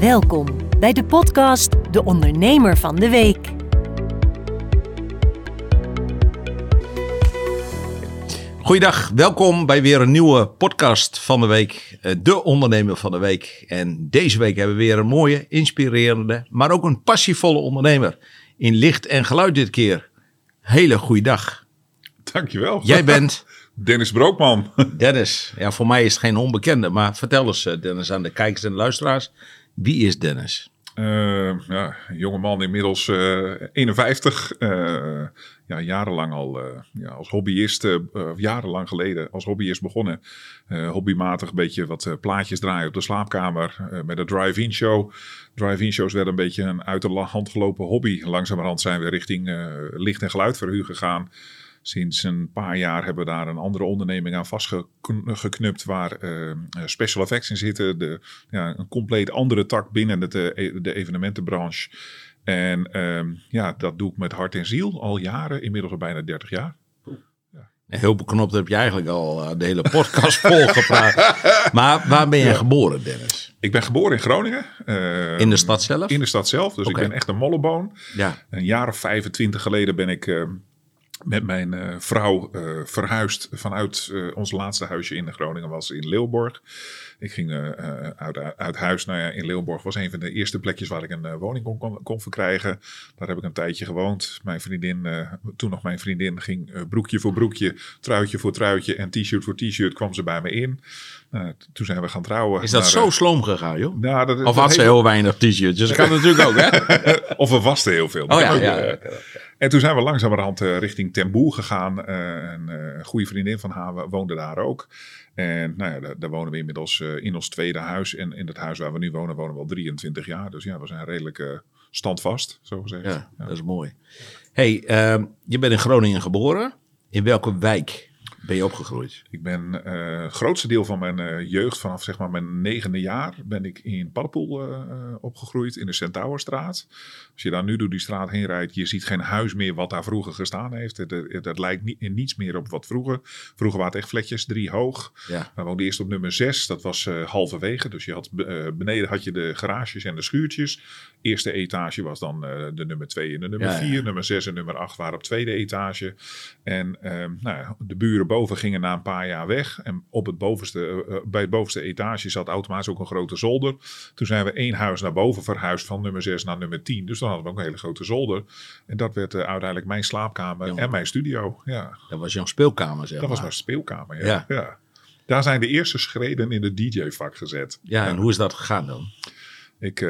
Welkom bij de podcast De Ondernemer van de Week. Goeiedag, welkom bij weer een nieuwe podcast van de week. eh, De Ondernemer van de Week. En deze week hebben we weer een mooie, inspirerende, maar ook een passievolle ondernemer. In licht en geluid dit keer. Hele goede dag. Dankjewel. Jij bent Dennis Brookman. Dennis. Ja, voor mij is het geen onbekende, maar vertel eens eh, Dennis aan de kijkers en de luisteraars. Wie is Dennis? Eh ja, jonge man inmiddels eh 51. eh, ja, jarenlang al eh, ja, als hobbyist, eh, eh, jarenlang geleden als hobbyist begonnen. Eh, hobbymatig een beetje wat eh, plaatjes draaien op de slaapkamer eh, met een drive-in show. Drive-in shows werden een beetje een uit de hand gelopen hobby. Langzamerhand zijn we richting eh, licht- en geluidverhuur gegaan. Sinds een paar jaar hebben we daar een andere onderneming aan vastgeknupt waar eh, special effects in zitten. De, ja, een compleet andere tak binnen het, eh, de evenementenbranche. En ehm, ja, dat doe ik met hart en ziel al jaren, inmiddels al bijna 30 jaar. Heel beknopt heb je eigenlijk al eh, de hele podcast volgepraat. Maar waar ben je geboren, Dennis? Ik ben geboren in Groningen. eh, In de stad zelf? In de stad zelf, dus ik ben echt een molleboon. Ja. Een jaar of 25 geleden ben ik eh, met mijn eh, vrouw eh, verhuisd vanuit eh, ons laatste huisje in Groningen was in Leeuwborg. Ik ging uit, uit huis. Nou ja, in Leeuwborg was een van de eerste plekjes waar ik een woning kon, kon, kon verkrijgen. Daar heb ik een tijdje gewoond. Mijn vriendin, toen nog mijn vriendin, ging broekje voor broekje, truitje voor truitje en t-shirt voor t-shirt kwam ze bij me in. Toen zijn we gaan trouwen. Is dat Maar, zo sloom gegaan, joh? nou, dat, Of dat had ze heel weinig t-shirts? Dat kan natuurlijk ook, hè? of we wasten heel veel. Oh ja, ja. En toen zijn we langzamerhand eh, richting Ten Boer gegaan. eh, eh, een goede vriendin van haar woonde daar ook. En nou ja, daar, daar wonen we inmiddels in ons tweede huis. En in het huis waar we nu wonen, wonen we al 23 jaar. Dus ja, we zijn redelijk standvast, zo gezegd. Ja, dat is mooi. hey, ehm, je bent in Groningen geboren. In welke wijk ben je opgegroeid? Ik ben eh, het grootste deel van mijn eh, jeugd, vanaf zeg maar mijn negende jaar, ben ik in Paddepoel eh, eh, opgegroeid, in de Centaurstraat. Als je daar nu door die straat heen rijdt, je ziet geen huis meer wat daar vroeger gestaan heeft. Het, het, het lijkt niet, in niets meer op wat vroeger. Vroeger waren het echt fletjes, drie hoog. Ja. We woonden eerst op nummer 6, dat was eh, halverwege. Dus je had, eh, beneden had je de garages en de schuurtjes. Eerste etage was dan eh, de nummer 2 en de nummer Ja, ja. 4. Nummer 6 en nummer 8 waren op tweede etage. En ehm, nou, de buren boven gingen na een paar jaar weg. En op het bovenste, eh, bij het bovenste etage zat automatisch ook een grote zolder. Toen zijn we één huis naar boven verhuisd van nummer 6 naar nummer 10. Dus dan hadden we ook een hele grote zolder. En dat werd eh, uiteindelijk mijn slaapkamer en mijn studio. Ja, Dat was jouw speelkamer, zeg dat was mijn speelkamer. Ja. Ja. Ja. Daar zijn de eerste schreden in het DJ-vak gezet. Ja, en hoe is dat gegaan dan? Ik, eh,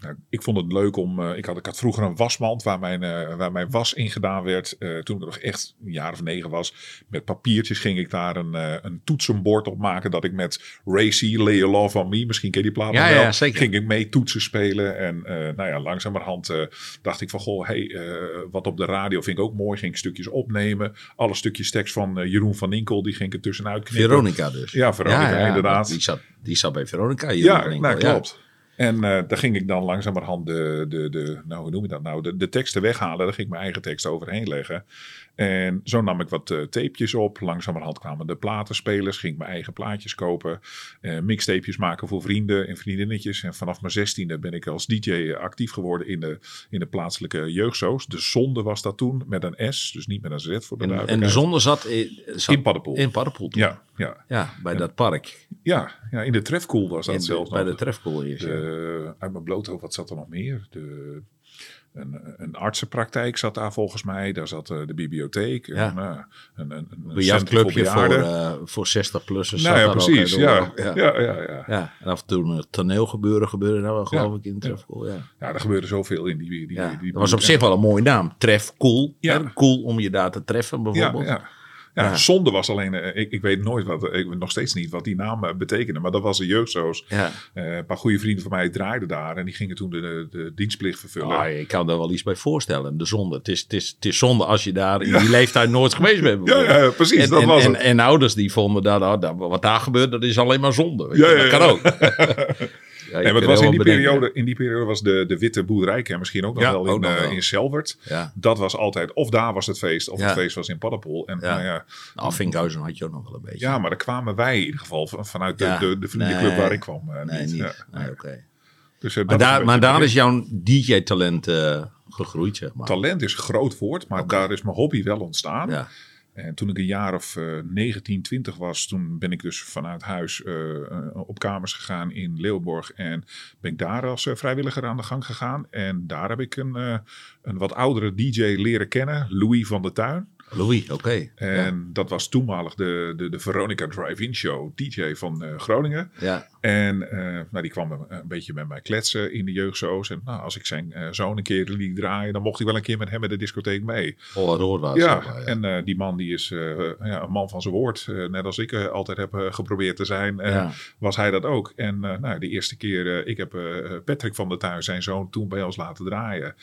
nou, ik vond het leuk om. eh, ik, had, ik had vroeger een wasmand waar mijn, eh, waar mijn was in gedaan werd. Toen ik nog echt een jaar of negen was. Met papiertjes ging ik daar een, een toetsenbord op maken. Dat ik met Racy, Lay Your Love on Me, misschien ken je die plaat Ja, wel. ja, zeker. Ging ik mee toetsen spelen. En nou ja, langzamerhand dacht ik van goh, hey, wat op de radio vind ik ook mooi. Ging ik stukjes opnemen. Alle stukjes tekst van Jeroen van Inkel, die ging ik er tussenuit knippen. Veronica dus. Ja, Veronica, inderdaad. Die zat, die zat bij Veronica. Ja, nou, klopt. En eh, daar ging ik dan langzamerhand de, de, de, nou, hoe noem je dat nou, de, de teksten weghalen. Daar ging ik mijn eigen tekst overheen leggen. En zo nam ik wat eh, tapejes op. Langzamerhand kwamen de platenspelers. Ging ik mijn eigen plaatjes kopen. eh mixtapejes maken voor vrienden en vriendinnetjes. En vanaf mijn zestiende ben ik als DJ actief geworden in de, in de plaatselijke jeugdsoos. De Zonde was dat toen, met een S. Dus niet met een Z voor de En, en de duidelijkheid. zon zat, in- zat In toen. Ja, ja, Ja, bij dat park. ja, ja, in de Trefkoel was dat In- zelfs bij nog. de trefkool eerst. ja. De, uit mijn blote hoofd, wat zat er nog meer? De, een, een artsenpraktijk zat daar volgens mij. Daar zat eh, de bibliotheek. Ja. Een, eh, een, een, een Een centrum clubje voor, bejaarden. eh voor 60-plussers. nou ja, precies. Ja. Ja. Ja. Ja, ja, Ja, en af en toe een toneelgebeuren gebeurde nou wel, geloof ik, in ja. Trefkool. Ja. ja, er gebeurde zoveel in die, die, die, die dat was op zich wel een mooie naam. Tref cool. Cool om je daar te treffen Ja, bijvoorbeeld. ja. Ja, zonde was alleen, eh, ik, ik weet nooit wat, ik weet nog steeds niet wat die naam eh, betekende, maar dat was een jeugdzoos. Ja. Eh, een paar goede vrienden van mij draaiden daar en die gingen toen de, de, dienstplicht vervullen. Ah, ik kan er wel iets bij voorstellen. De zonde. Het is, het is, het is zonde als je daar in die leeftijd nooit geweest bent. ja, precies, En, dat en, was en, het. en ouders die vonden dat, ah, dat wat daar gebeurt, dat is alleen maar zonde. weet je. ja, dat kan ja. ook. Ja, Nee, maar was in die, bedenken. periode, in die periode was de, de witte boerderijker misschien ook nog Ja, wel in, nog eh, wel. in Selwert. Ja. Dat was altijd, of daar was het feest, of het feest was in Paddepoel. En Ja. nou ja, Nou, Vinkhuizen had je ook nog wel een beetje. ja, maar daar kwamen wij in ieder geval van- vanuit de, de, de vriendenclub Nee. waar ik kwam. eh, nee, niet. Nee, oké. Dus, eh, Maar daar, maar daar is jouw DJ-talent eh, gegroeid, zeg maar. Talent is een groot woord, maar daar is mijn hobby wel ontstaan. Ja. En toen ik een jaar of eh 19, 20 was, toen ben ik dus vanuit huis eh, eh, op kamers gegaan in Leeuwborg. En ben ik daar als eh, vrijwilliger aan de gang gegaan. En daar heb ik een, eh, een wat oudere DJ leren kennen, Louis van der Tuin. Louis, oké. En dat was toenmalig de, de, de Veronica Drive-In Show, DJ van eh, Groningen. Ja. En eh, nou, die kwam een, een beetje met mij kletsen in de jeugdzoos. En nou, als ik zijn eh, zoon een keer liet draaien, dan mocht ik wel een keer met hem met de discotheek mee. Oh, hoor was. Ja, en die man die is ja, een man van zijn woord. Net als ik altijd heb geprobeerd te zijn, was hij dat ook. En nou, de eerste keer, ik heb Patrick van der Tuin, zijn zoon, toen bij ons laten draaien.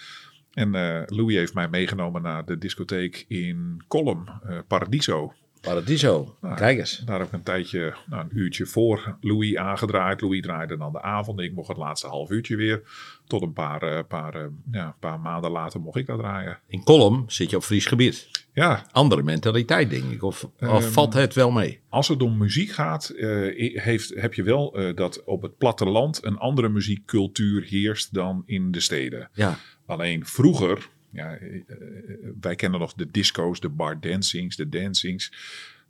En eh, Louis heeft mij meegenomen naar de discotheek in Kolm, eh, Paradiso. Paradiso. Nou, Kijk eens. Daar heb ik een tijdje, nou, een uurtje voor Louis aangedraaid. Louis draaide dan de avond. Ik mocht het laatste half uurtje weer. Tot een paar, eh, paar, ja, een paar maanden later mocht ik dat draaien. In Kolm zit je op Fries gebied. Ja, Andere mentaliteit, denk ik. Of, of Ehm, valt het wel mee? als het om muziek gaat, heeft, heb je wel dat op het platteland een andere muziekcultuur heerst dan in de steden. Ja. Alleen vroeger, ja, eh, eh, wij kennen nog de disco's, de bar dancings, de dancings.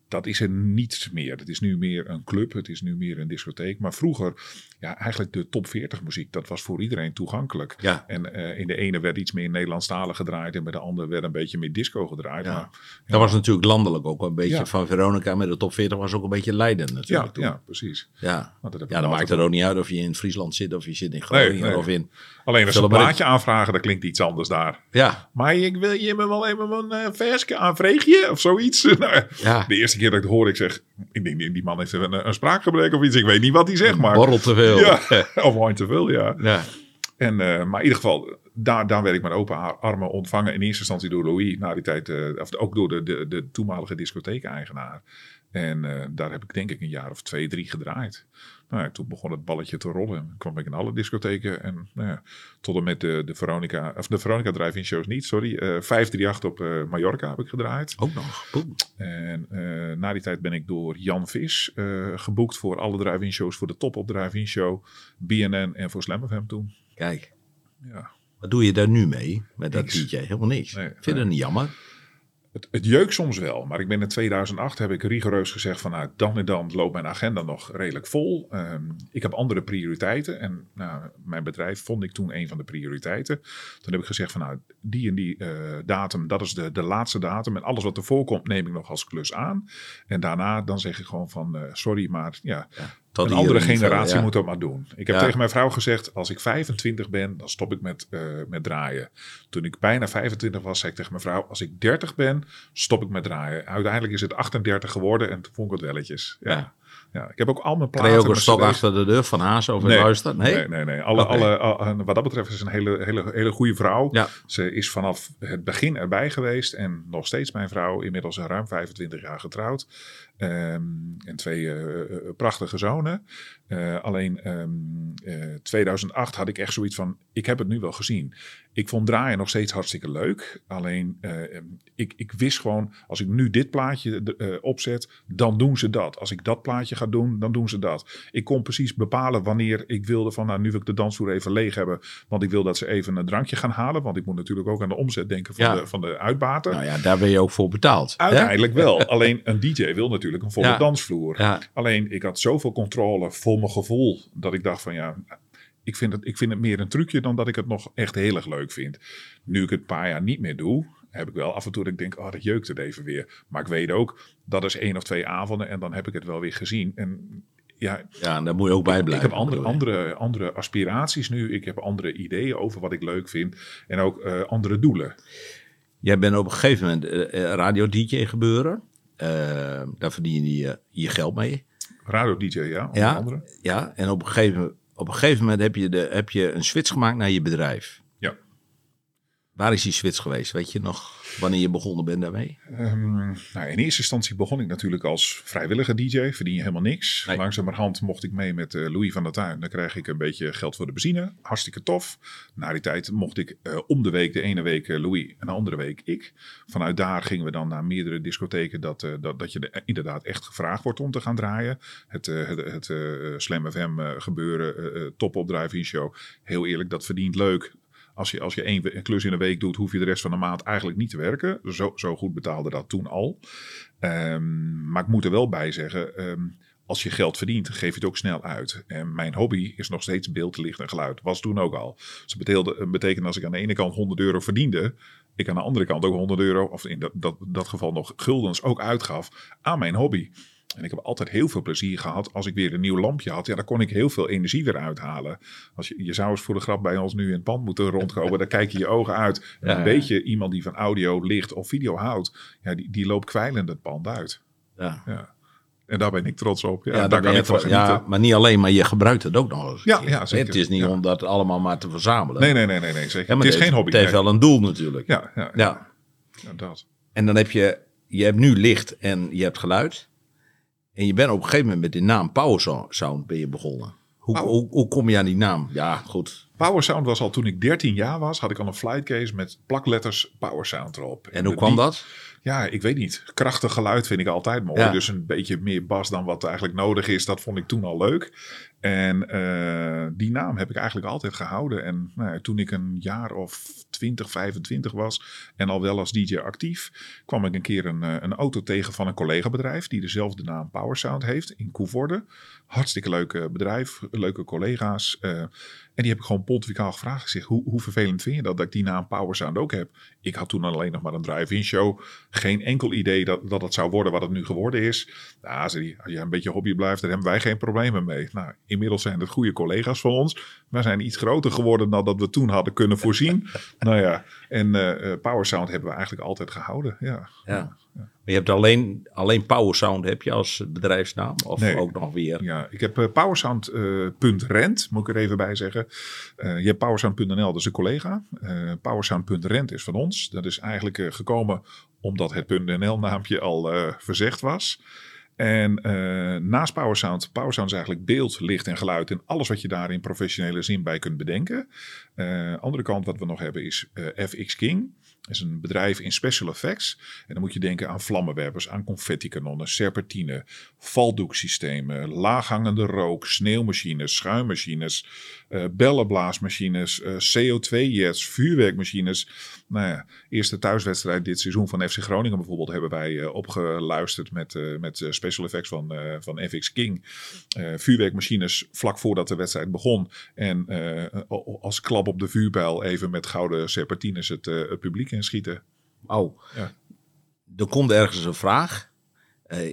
Dat is er niet meer. Het is nu meer een club, het is nu meer een discotheek. Maar vroeger, ja, eigenlijk de top 40 muziek, dat was voor iedereen toegankelijk. Ja. En eh, in de ene werd iets meer Nederlandstalig gedraaid en bij de andere werd een beetje meer disco gedraaid. Ja. Maar, Dat was natuurlijk landelijk ook een beetje Ja. van Veronica met de top 40 was ook een beetje Leiden ja, natuurlijk. toen. ja, precies. ja. Want dat Ja, dan maakt het ook niet uit of je in Friesland zit of je zit in Groningen nee. of in... Alleen als ze een plaatje aanvragen, dan klinkt iets anders daar. Ja, Maar ik wil je me wel even een uh, versje aanvreegje of zoiets. Nou, ja. De eerste keer dat ik het hoorde, ik zeg, ik denk die die man heeft een, een spraakgebrek of iets. Ik weet niet wat hij zegt, maar... Borrel te veel. Ja, of wine te veel, ja. Ja. En, eh, maar in ieder geval, daar, daar werd ik met open ar- armen ontvangen. In eerste instantie door Louis, na die tijd, eh, of ook door de, de, de toenmalige discotheek-eigenaar. En eh, daar heb ik denk ik een jaar of twee, drie gedraaid. Nou, ja, toen begon het balletje te rollen. Dan kwam ik in alle discotheken. En nou ja, tot en met de, de Veronica, of de Veronica Drive-In shows niet, sorry. eh 538 op eh Mallorca heb ik gedraaid. Ook nog. Boem. En eh, na die tijd ben ik door Jan Vis geboekt voor alle drive-in shows. Voor de Top op Drive-In show, BNN en voor Slam FM toen. Kijk, Ja. wat doe je daar nu mee met dat Niks. DJ? Helemaal niks. Nee, Vind je dat niet jammer? Het, het jeukt soms wel, maar ik ben in 2008 heb ik rigoureus gezegd van nou, dan en dan loopt mijn agenda nog redelijk vol. Ehm, ik heb andere prioriteiten en nou, mijn bedrijf vond ik toen een van de prioriteiten. Toen heb ik gezegd van nou, die en die eh, datum, dat is de, de laatste datum en alles wat ervoor komt neem ik nog als klus aan. En daarna dan zeg ik gewoon van eh, sorry, maar ja, Een andere generatie ja. moet dat maar doen. Ik heb Ja. tegen mijn vrouw gezegd, als ik 25 ben, dan stop ik met, eh, met draaien. Toen ik bijna 25 was, zei ik tegen mijn vrouw, als ik 30 ben, stop ik met draaien. Uiteindelijk is het 38 geworden en toen vond ik het welletjes. Ja. Ja. Ik heb ook al mijn platen. je ook een stok achter de deur van Haas over Nee, luisteren? Nee? nee, nee. nee. Alle, alle, al- wat dat betreft is ze een hele, hele, hele goede vrouw. Ja. Ze is vanaf het begin erbij geweest en nog steeds mijn vrouw. Inmiddels ruim 25 jaar getrouwd. Ehm, en twee eh, eh, prachtige zonen. Eh, alleen ehm, eh, 2008 had ik echt zoiets van, ik heb het nu wel gezien. Ik vond draaien nog steeds hartstikke leuk. Alleen eh, ehm, ik, ik wist gewoon, als ik nu dit plaatje eh, opzet, dan doen ze dat. Als ik dat plaatje ga doen, dan doen ze dat. Ik kon precies bepalen wanneer ik wilde van, nou nu wil ik de dansvloer even leeg hebben. Want ik wil dat ze even een drankje gaan halen. Want ik moet natuurlijk ook aan de omzet denken van, Ja. de, van de uitbater. Nou ja, daar ben je ook voor betaald. hè? Uiteindelijk wel. Alleen een DJ wil natuurlijk een volle Ja. dansvloer. Ja. Alleen ik had zoveel controle voor gevoel dat ik dacht van ja, ik vind, het, ik vind het meer een trucje dan dat ik het nog echt heel erg leuk vind. Nu ik het een paar jaar niet meer doe, heb ik wel af en toe dat ik denk, oh dat jeukt het even weer. Maar ik weet ook, dat is één of twee avonden en dan heb ik het wel weer gezien. En ja, Ja, en daar moet je ook bij blijven. ik heb andere, andere, andere aspiraties nu. Ik heb andere ideeën over wat ik leuk vind. En ook eh, andere doelen. Jij bent op een gegeven moment eh, eh, radio-dj gebeuren. Daar verdien je, je geld mee. Radio DJ, ja. Ja, andere. ja. En op een gegeven, op een gegeven moment heb je, de, heb je een switch gemaakt naar je bedrijf. Waar is die switch geweest? Weet je nog wanneer je begonnen bent daarmee? Ehm, nou, in eerste instantie begon ik natuurlijk als vrijwillige DJ. Verdien je helemaal niks. Nee. Langzamerhand mocht ik mee met eh, Louis van der Tuin. Dan krijg ik een beetje geld voor de benzine. Hartstikke tof. Na die tijd mocht ik eh, om de week, de ene week eh, Louis en de andere week ik. Vanuit daar gingen we dan naar meerdere discotheken. Dat, dat, dat je er inderdaad echt gevraagd wordt om te gaan draaien. Het, het, het Slam FM gebeuren, top op drive-in show. Heel eerlijk, dat verdient leuk. Als je, als je één een klus in de week doet, hoef je de rest van de maand eigenlijk niet te werken. Zo, zo goed betaalde dat toen al. Ehm, maar ik moet er wel bij zeggen, ehm, als je geld verdient, geef je het ook snel uit. En mijn hobby is nog steeds beeld, licht en geluid. Was toen ook al. Dus dat betekende, betekent als ik aan de ene kant 100 euro verdiende, ik aan de andere kant ook 100 euro, of in dat, dat, dat geval nog guldens ook uitgaf aan mijn hobby. En ik heb altijd heel veel plezier gehad als ik weer een nieuw lampje had. Ja, daar kon ik heel veel energie weer uithalen. Als je, je zou eens voor de grap bij ons nu in het pand moeten rondkomen. daar kijk je je ogen uit. En Ja, dan ja. weet je, iemand die van audio, licht of video houdt. Ja, die, die loopt kwijlend het pand uit. Ja, Ja. En daar ben ik trots op. Ja, daar daar kan ik van tro- ja, genieten. maar niet alleen, maar je gebruikt het ook nog eens. een Ja, ja, zeker. Het is niet om dat allemaal maar te verzamelen. Nee, nee, nee, nee, nee zeker. Het is geen hobby. Het heeft wel een doel natuurlijk. Ja, ja, ja. Ja. ja, dat. En dan heb je, je hebt nu licht en je hebt geluid. En je bent op een gegeven moment met die naam Power Sound- ben je begonnen. Hoe, hoe, hoe kom je aan die naam? Ja, goed. Power Sound was al toen ik 13 jaar was, had ik al een flightcase met plakletters Power Sound erop. En hoe Die- kwam dat? Ja, ik weet niet. Krachtig geluid vind ik altijd mooi. Ja. Dus een beetje meer bas dan wat eigenlijk nodig is, dat vond ik toen al leuk. En eh, die naam heb ik eigenlijk altijd gehouden. En nou ja, toen ik een jaar of 20, 25 was en al wel als DJ actief, kwam ik een keer een, eh, een auto tegen van een collega-bedrijf die dezelfde naam Power Sound heeft in Koevoorde. Hartstikke leuk eh, bedrijf, leuke collega's. en die heb ik gewoon pontificaal gevraagd. Ik zeg, hoe, hoe vervelend vind je dat, dat ik die naam Power Sound ook heb? Ik had toen alleen nog maar een drive-in show. Geen enkel idee dat, dat het zou worden wat het nu geworden is. Nou, als je een beetje hobby blijft, daar hebben wij geen problemen mee. Nou, inmiddels zijn het goede collega's van ons. Wij zijn iets groter geworden dan dat we toen hadden kunnen voorzien. nou ja, en Power Sound hebben we eigenlijk altijd gehouden. Ja. Ja. Maar je hebt alleen, alleen Power Sound heb je als bedrijfsnaam? Of Nee. ook nog weer? Ja, ik heb eh, powersound.rent, moet ik er even bij zeggen. Je hebt powersound.nl, dat is een collega. Powersound.rent is van ons. Dat is eigenlijk gekomen omdat het .nl-naampje al verzegd was. En eh, naast PowerSound, PowerSound is eigenlijk beeld, licht en geluid en alles wat je daar in professionele zin bij kunt bedenken. Eh andere kant wat we nog hebben is eh, FX King. Dat is een bedrijf in special effects. En dan moet je denken aan vlammenwerpers, aan confettikanonnen, serpentine, valdoeksystemen, laaghangende rook, sneeuwmachines, schuimmachines, eh bellenblaasmachines, eh, CO2-jets, vuurwerkmachines. Nou ja, eerste thuiswedstrijd dit seizoen van FC Groningen bijvoorbeeld hebben wij eh, opgeluisterd met, met special effects van, van FX King. Vuurwerkmachines vlak voordat de wedstrijd begon. En als klap op de vuurpijl even met gouden serpentines het, het publiek inschieten. Oh, Ja. er komt ergens een vraag.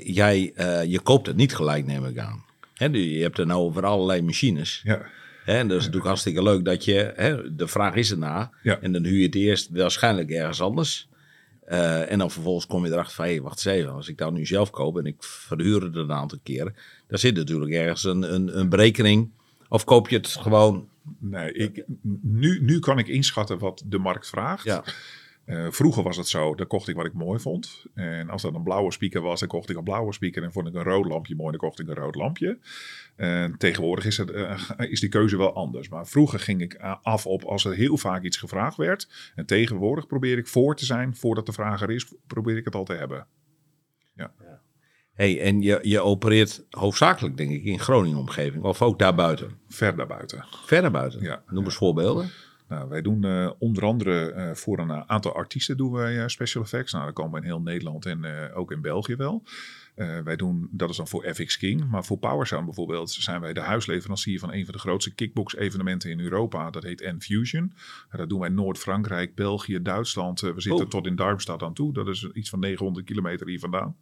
Jij, je koopt het niet gelijk, neem ik aan. Je hebt er nou over allerlei machines. Ja, Hè, en dat is natuurlijk hartstikke leuk dat je... De vraag is erna. Ja. En dan huur je het eerst waarschijnlijk ergens anders. Eh, en dan vervolgens kom je erachter van... Hé, wacht eens even. Als ik dat nu zelf koop en ik verhuur het een aantal keren... dan zit natuurlijk ergens een, een, een berekening. Of koop je het gewoon... nee, ik, nu, nu kan ik inschatten wat de markt vraagt. Ja, Eh, vroeger was het zo, dan kocht ik wat ik mooi vond. En als dat een blauwe speaker was, dan kocht ik een blauwe speaker. En vond ik een rood lampje mooi, dan kocht ik een rood lampje. En tegenwoordig is, het, eh, is die keuze wel anders. Maar vroeger ging ik a- af op als er heel vaak iets gevraagd werd. En tegenwoordig probeer ik voor te zijn, voordat de vraag er is, probeer ik het al te hebben. hey, en je, je opereert hoofdzakelijk denk ik in Groningen omgeving. Of ook daarbuiten. Ver daarbuiten. Verder buiten. Ja. Noem eens voorbeelden. Nou, wij doen eh, onder andere eh, voor een aantal artiesten doen wij eh, special effects. Nou, dat komen we in heel Nederland en eh, ook in België wel. Eh, wij doen, dat is dan voor FX King. Maar voor PowerSound bijvoorbeeld zijn wij de huisleverancier van een van de grootste kickbox evenementen in Europa. Dat heet N-Fusion. En dat doen wij Noord-Frankrijk, België, Duitsland. Eh, we zitten Oh. tot in Darmstadt aan toe. Dat is iets van 900 kilometer hier vandaan.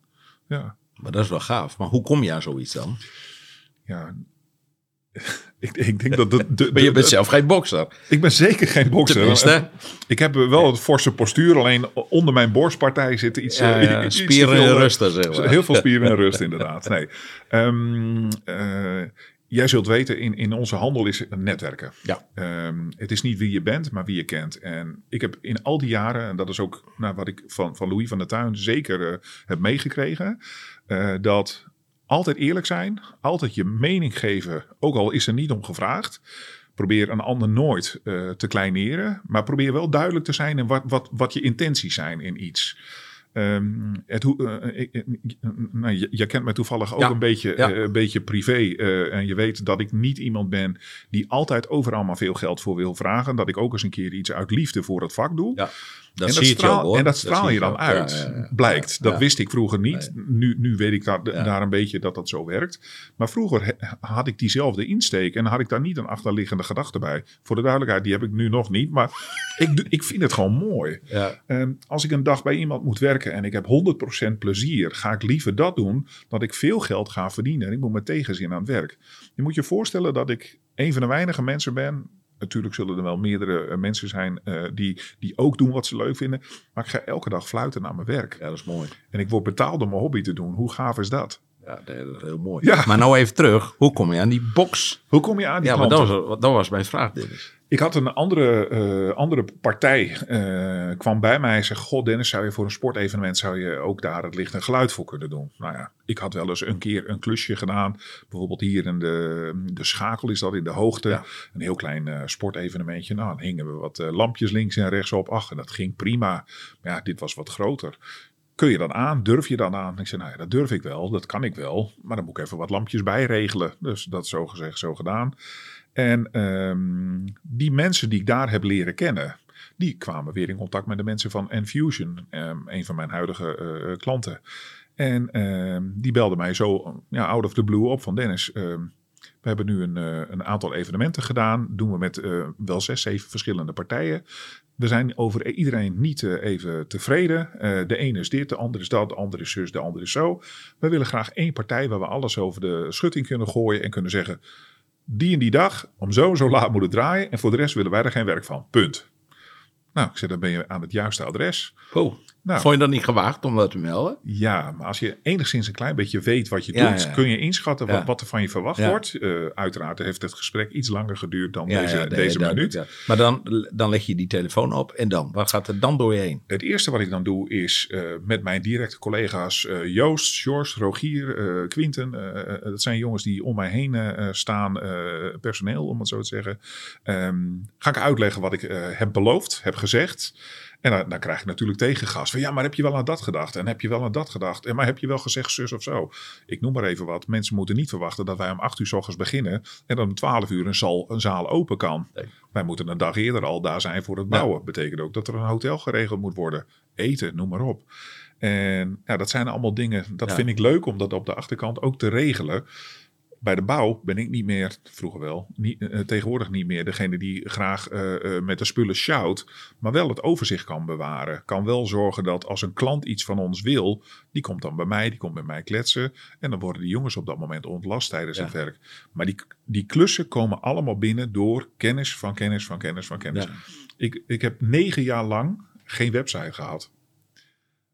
Ja, Maar dat is wel gaaf. Maar hoe kom je aan zoiets dan? ja. ik, ik denk dat de, de, Maar je bent zelf geen bokser. ik ben zeker geen bokser. Tenminste. Ik heb wel het forse postuur, alleen onder mijn borstpartij zitten iets... Ja, eh, ja, iets te spieren veel, in eh, rusten, zeg maar. Heel veel spieren en rust, inderdaad. Nee. Ehm, eh, Jij zult weten, in, in onze handel is het netwerken. Ja. Ehm, het is niet wie je bent, maar wie je kent. En ik heb in al die jaren, en dat is ook nou, wat ik van, van Louis van der Tuin zeker heb meegekregen, dat altijd eerlijk zijn, altijd je mening geven, ook al is er niet om gevraagd. Probeer een ander nooit eh, te kleineren, maar probeer wel duidelijk te zijn in wat, wat, wat je intenties zijn in iets. Ehm, het, hoe- eh, ik- ik- nou, je, je kent mij toevallig ook Ja, een, beetje, ja. eh, een beetje privé. eh, en je weet dat ik niet iemand ben die altijd overal maar veel geld voor wil vragen. Dat ik ook eens een keer iets uit liefde voor het vak doe. Ja, dat en, zie dat je straal, ook, hoor. en dat straal je dan uit, Ja, ja, ja. blijkt. Ja, Dat wist ik vroeger niet. Nu, nu weet ik daar, Ja. daar een beetje dat dat zo werkt. Maar vroeger he- had ik diezelfde insteek en had ik daar niet een achterliggende gedachte bij. Voor de duidelijkheid, die heb ik nu nog niet. Maar ik, ik vind het gewoon mooi. Ja. Ehm, als ik een dag bij iemand moet werken en ik heb 100% plezier, ga ik liever dat doen dan dat ik veel geld ga verdienen. En ik moet met tegenzin aan het werk. Je moet je voorstellen dat ik een van de weinige mensen ben. Natuurlijk zullen er wel meerdere eh, mensen zijn eh, die, die ook doen wat ze leuk vinden. Maar ik ga elke dag fluiten naar mijn werk. ja, dat is mooi. En ik word betaald om mijn hobby te doen. Hoe gaaf is dat? Ja, dat is heel mooi. Ja. Maar nou even terug. Hoe kom je aan die box? Hoe kom je aan die Ja, maar dat was, dat was mijn vraag, Dennis. Ik had een andere, eh, andere partij eh, kwam bij mij en zei: God, Dennis, zou je voor een sportevenement zou je ook daar het licht en geluid voor kunnen doen? Nou ja, ik had wel eens een keer een klusje gedaan. Bijvoorbeeld hier in de, de schakel is dat in de hoogte. Ja. Een heel klein eh, sportevenementje. Nou, dan hingen we wat lampjes links en rechts op. Ach, en dat ging prima. Maar ja, dit was wat groter. Kun je dat aan? Durf je dat aan? Ik zei, nou ja, dat durf ik wel. Dat kan ik wel. Maar dan moet ik even wat lampjes bijregelen. Dus dat zo gezegd, zo gedaan. En ehm, die mensen die ik daar heb leren kennen, die kwamen weer in contact met de mensen van Enfusion, ehm, een van mijn huidige eh, klanten. En ehm, die belde mij zo ja, out of the blue op van Dennis. We hebben nu een, eh, een aantal evenementen gedaan. Doen we met eh, wel zes, zeven verschillende partijen. We zijn over iedereen niet eh, even tevreden. De ene is dit, de andere is dat, de andere is zus, de andere is zo. We willen graag één partij waar we alles over de schutting kunnen gooien en kunnen zeggen die en die dag, om zo en zo laat moet draaien. En voor de rest willen wij er geen werk van. Punt. Nou, ik zei, dan ben je aan het juiste adres. Oh, Nou, vond je dat niet gewaagd om dat te melden? ja, maar als je enigszins een klein beetje weet wat je Ja, doet, ja. kun je inschatten wat, er van je verwacht wordt. Eh, uiteraard heeft het gesprek iets langer geduurd dan deze, nee, deze minuut. Maar dan, dan leg je die telefoon op en dan? Wat gaat er dan door je heen? Het eerste wat ik dan doe is eh, met mijn directe collega's eh, Joost, George, Rogier, Quinten. dat zijn jongens die om mij heen staan, personeel om het zo te zeggen. Ehm, ga ik uitleggen wat ik heb beloofd, heb gezegd. En dan, dan krijg ik natuurlijk tegengas. Van ja, maar heb je wel aan dat gedacht? En heb je wel aan dat gedacht? En maar heb je wel gezegd zus of zo? Ik noem maar even wat. Mensen moeten niet verwachten dat wij om 8 uur s ochtends beginnen. En dan om 12 uur een, zaal, een zaal open kan. Nee. Wij moeten een dag eerder al daar zijn voor het Ja. bouwen. Betekent ook dat er een hotel geregeld moet worden. Eten, noem maar op. En ja, dat zijn allemaal dingen. Dat Ja. vind ik leuk om dat op de achterkant ook te regelen. Bij de bouw ben ik niet meer, vroeger wel, niet, eh, tegenwoordig niet meer degene die graag eh, eh, met de spullen shout, maar wel het overzicht kan bewaren. Kan wel zorgen dat als een klant iets van ons wil, die komt dan bij mij, die komt met mij kletsen. En dan worden die jongens op dat moment ontlast tijdens Ja. het werk. Maar die, die klussen komen allemaal binnen door kennis van kennis van kennis van kennis. Ja. Ik, ik heb negen jaar lang geen website gehad.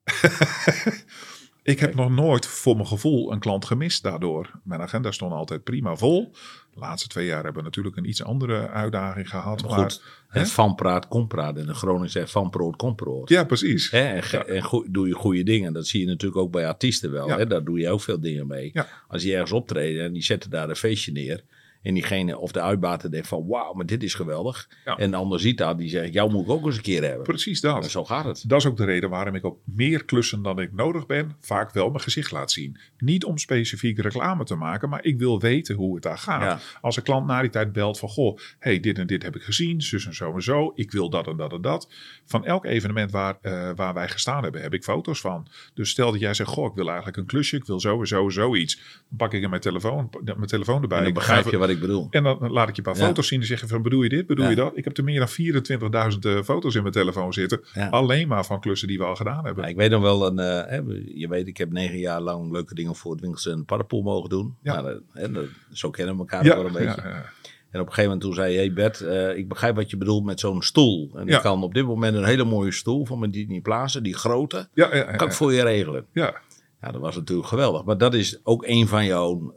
ik heb nog nooit voor mijn gevoel een klant gemist daardoor. Mijn agenda stond altijd prima vol. De laatste twee jaar hebben we natuurlijk een iets andere uitdaging gehad. Maar Maar, goed, het van praat, kom praat. En de Gronings zegt van brood, kom brood. ja, precies. Hè, en en doe je goede dingen. Dat zie je natuurlijk ook bij artiesten wel. Ja. Hè? Daar doe je ook veel dingen mee. Ja. Als die ergens optreden en die zetten daar een feestje neer. En diegene of de uitbater denkt van wauw, maar dit is geweldig. Ja. En de ander ziet dat, die zegt jou moet ik ook eens een keer hebben. Precies En dat. zo gaat het. Dat is ook de reden waarom ik op meer klussen dan ik nodig ben, vaak wel mijn gezicht laat zien. Niet om specifiek reclame te maken, maar ik wil weten hoe het daar gaat. Ja. Als een klant na die tijd belt van, goh, hey, dit en dit heb ik gezien, zus en zo en zo, ik wil dat en dat en dat. Van elk evenement waar, eh, waar wij gestaan hebben, heb ik foto's van. Dus stel dat jij zegt, goh, ik wil eigenlijk een klusje, ik wil zo en zo zoiets. Dan pak ik in mijn telefoon, mijn telefoon erbij. En dan begrijp je wat ik bedoel. en dan laat ik je een paar Ja. foto's zien en zeg je van bedoel je dit, bedoel Ja. je dat? Ik heb er meer dan 24.000 eh, foto's in mijn telefoon zitten. Ja. Alleen maar van klussen die we al gedaan hebben. Ja, ik weet nog wel, een, eh, je weet, ik heb negen jaar lang leuke dingen voor het winkelcentrum Paddenpoel mogen doen. Ja. Nou, dat- hè, dat- zo kennen we elkaar wel een beetje. ja. En op een gegeven moment toen zei je, hey Bert, eh, ik begrijp wat je bedoelt met zo'n stoel. En Ja. ik kan op dit moment een hele mooie stoel van mijn Disney Plaza, die grote, Ja, kan ik voor je regelen. ja. Ja, dat was natuurlijk geweldig. Maar dat is ook een van jouw,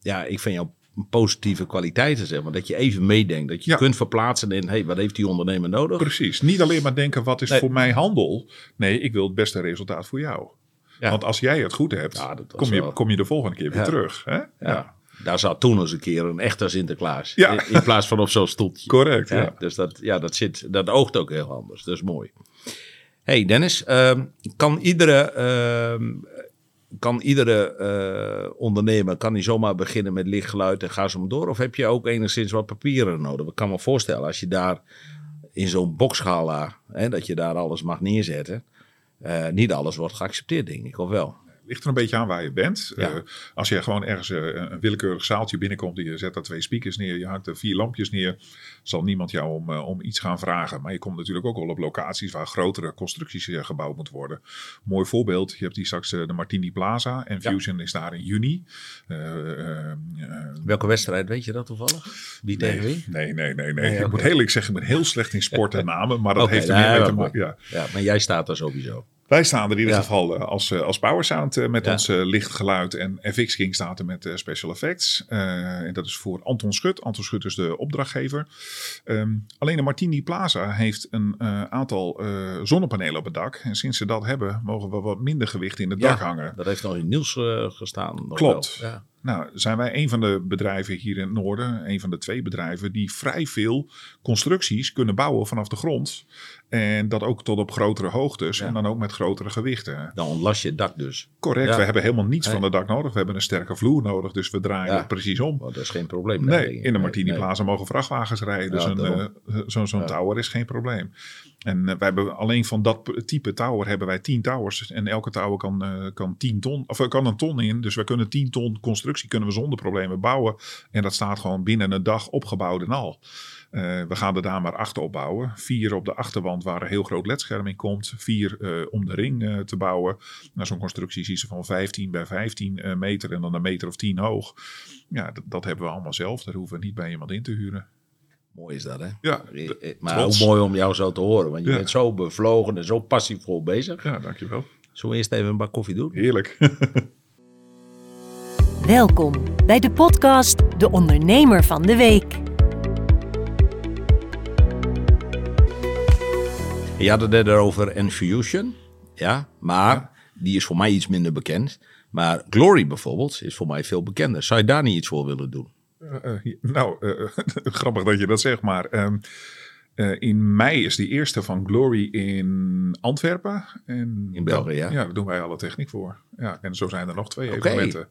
ja, ik vind jouw positieve kwaliteiten, zeg maar. Dat je even meedenkt. Dat je Ja. kunt verplaatsen in, hey, wat heeft die ondernemer nodig? Precies. Niet alleen maar denken, wat is Nee. voor mij handel? Nee, ik wil het beste resultaat voor jou. Ja. Want als jij het goed hebt, Ja, kom, je, wel- kom je de volgende keer weer terug. Hè? Ja. Daar zat toen eens een keer een echte Sinterklaas. Ja. In, in plaats van op zo'n stoeltje. Correct, Ja, ja. Dus dat, ja, dat, zit, dat oogt ook heel anders. Dat is mooi. hey Dennis, ehm, kan iedere, ehm, kan iedere eh, ondernemer kan die zomaar beginnen met lichtgeluid en ga zo maar door? Of heb je ook enigszins wat papieren nodig? Ik kan me voorstellen, als je daar in zo'n boxgala, hè, dat je daar alles mag neerzetten. eh, niet alles wordt geaccepteerd, denk ik, of wel? Ligt er een beetje aan waar je bent. Ja. Eh, als je gewoon ergens eh, een willekeurig zaaltje binnenkomt, en je zet daar twee speakers neer, je hangt er vier lampjes neer, zal niemand jou om, eh, om iets gaan vragen. Maar je komt natuurlijk ook wel op locaties waar grotere constructies gebouwd moeten worden. Mooi voorbeeld, je hebt hier straks de Martini Plaza en Ja. Fusion is daar in juni. Welke wedstrijd, weet je dat toevallig? Wie tegen wie? Nee, nee, nee, nee. Ik moet heel eerlijk zeggen, ik ben heel slecht in sport en namen, maar dat heeft er nee, meer mee te maken. Ja. Ja, maar jij staat er sowieso. Wij staan er in ieder Ja. geval eh, als, eh, als Power Sound eh, met Ja. ons eh, licht geluid. En FX King staat er met special effects. En dat is voor Anton Schut. Anton Schut is de opdrachtgever. Ehm, alleen de Martini Plaza heeft een aantal zonnepanelen op het dak. En sinds ze dat hebben, mogen we wat minder gewicht in het dak hangen. Dat heeft nog in nieuws gestaan. Klopt. wel. Ja. Nou, zijn wij een van de bedrijven hier in het noorden, een van de twee bedrijven, die vrij veel constructies kunnen bouwen vanaf de grond. En dat ook tot op grotere hoogtes Ja. en dan ook met grotere gewichten. Dan ontlast je het dak dus. Correct, Ja. we hebben helemaal niets Nee. van het dak nodig. We hebben een sterke vloer nodig, dus we draaien Ja. het precies om. Maar dat is geen probleem. Nee, in de Martini Nee. Mogen vrachtwagens rijden, dus eh, zo'n tower is geen probleem. En eh, wij hebben alleen van dat type tower hebben wij 10 towers. En elke tower kan, eh, kan 10 ton, of er kan een ton in. Dus we kunnen 10 ton constructie kunnen we zonder problemen bouwen. En dat staat gewoon binnen een dag opgebouwd en al. Eh, we gaan er daar maar acht op bouwen. Vier op de achterwand waar een heel groot ledscherm in komt. Vier eh, om de ring eh, te bouwen. Nou, Zo'n constructie is van 15 bij 15 eh, meter en dan een meter of 10 hoog. Ja, dat hebben we allemaal zelf. Daar hoeven we niet bij iemand in te huren. Mooi is dat, hè? Ja, d- eh, Maar trots. ook mooi om jou zo te horen. Want je Ja. bent zo bevlogen en zo passievol bezig. Ja, dankjewel. Zullen we eerst even een bak koffie doen? Heerlijk. Welkom bij de podcast De Ondernemer van de Week. Je had het net over Enfusion. Ja, maar die is voor mij iets minder bekend. Maar Glory bijvoorbeeld is voor mij veel bekender. Zou je daar niet iets voor willen doen? Eh, eh, nou, eh, grappig dat je dat zegt, maar ehm, eh, in mei is die eerste van Glory in Antwerpen. En In België, ja. Ja, daar doen wij alle techniek voor. Ja, en zo zijn er nog twee evenementen.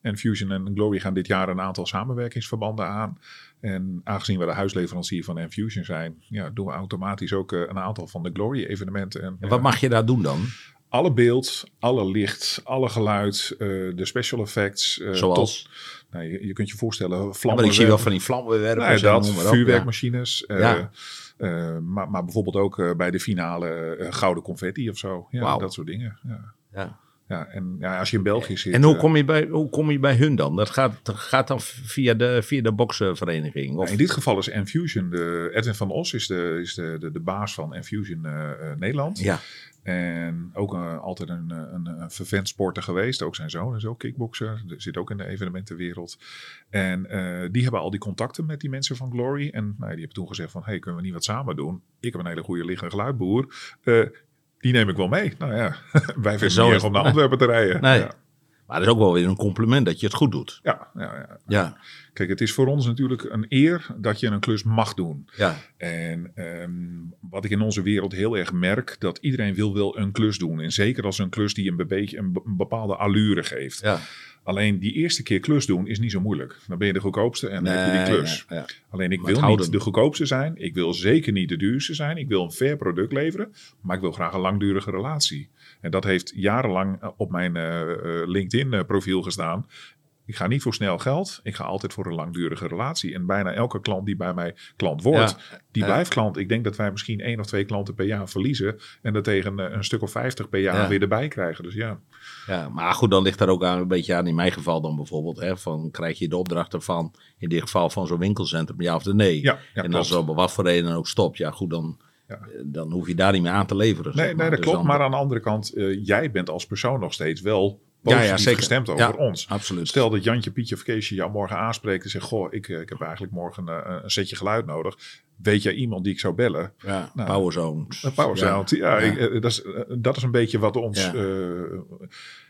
En Fusion en Glory gaan dit jaar een aantal samenwerkingsverbanden aan. En aangezien we de huisleverancier van Enfusion zijn, ja, doen we automatisch ook een aantal van de Glory evenementen. En, wat mag je daar doen dan? alle beeld, alle licht, alle geluid, de special effects. Zoals? tot- nou, je, je kunt je voorstellen, Ja, vlammen. maar ik zie wel van die vlammenwerpers. Nee, dat, op, vuurwerkmachines. eh, Ja. eh, maar, maar bijvoorbeeld ook eh, bij de finale gouden confetti of zo. Ja, dat soort dingen. Ja. Ja. Ja. En ja, als je in België zit... En hoe eh, kom, je bij, hoe kom je bij hun dan? Dat gaat, gaat dan via de, via de boksenvereniging? Of? nou, in dit geval is Enfusion, de, Edwin van Os is de, is de, de, de baas van Enfusion eh, eh, Nederland. Ja, En ook altijd een, een, een vervent sporter geweest. Ook zijn zoon is ook kickbokser. Zit ook in de evenementenwereld. En die hebben al die contacten met die mensen van Glory. En nou, die hebben toen gezegd van... hey, kunnen we niet wat samen doen? Ik heb een hele goede liggende geluidboer. Eh, die neem ik wel mee. Nou ja, wij vinden Zo het niet erg om naar. Antwerpen te rijden. nee. Ja, Maar dat is ook wel weer een compliment dat je het goed doet. ja, ja, ja. Ja, Kijk, het is voor ons natuurlijk een eer dat je een klus mag doen. ja. En ehm, wat ik in onze wereld heel erg merk, dat iedereen wil wel een klus doen. En zeker als een klus die een, beetje een, be- een bepaalde allure geeft. ja. Alleen die eerste keer klus doen is niet zo moeilijk. Dan ben je de goedkoopste en dan heb je die klus. ja. Alleen ik Maar wil houden. niet de goedkoopste zijn. Ik wil zeker niet de duurste zijn. Ik wil een fair product leveren. Maar ik wil graag een langdurige relatie. En dat heeft jarenlang eh, op mijn eh, eh, LinkedIn eh, profiel gestaan. Ik ga niet voor snel geld. Ik ga altijd voor een langdurige relatie. En bijna elke klant die bij mij klant wordt, Ja. die Ja. blijft klant. Ik denk dat wij misschien één of twee klanten per jaar verliezen. En dat tegen een stuk of vijftig per jaar Ja. weer erbij krijgen. Dus ja, Ja, maar goed, dan ligt daar ook aan, een beetje aan, in mijn geval dan bijvoorbeeld, hè, van krijg je de opdrachten van, in dit geval van zo'n winkelcentrum, ja of nee. Ja, ja, en als op wat voor reden ook stopt, ja goed, dan, Ja. eh, dan hoef je daar niet meer aan te leveren. Nee, zeg nee dat Dus klopt. dan- Maar aan de andere kant, eh, jij bent als persoon nog steeds wel positief zeker. gestemd over Ja, ons. Absoluut. Stel dat Jantje, Pietje of Keesje jou morgen aanspreekt en zegt... Goh, ik, eh, ik heb eigenlijk morgen een setje geluid nodig. Weet jij iemand die ik zou bellen? ja, Nou. Ja, Ja. ik, eh, dat, is, eh, dat is een beetje wat ons... Eh,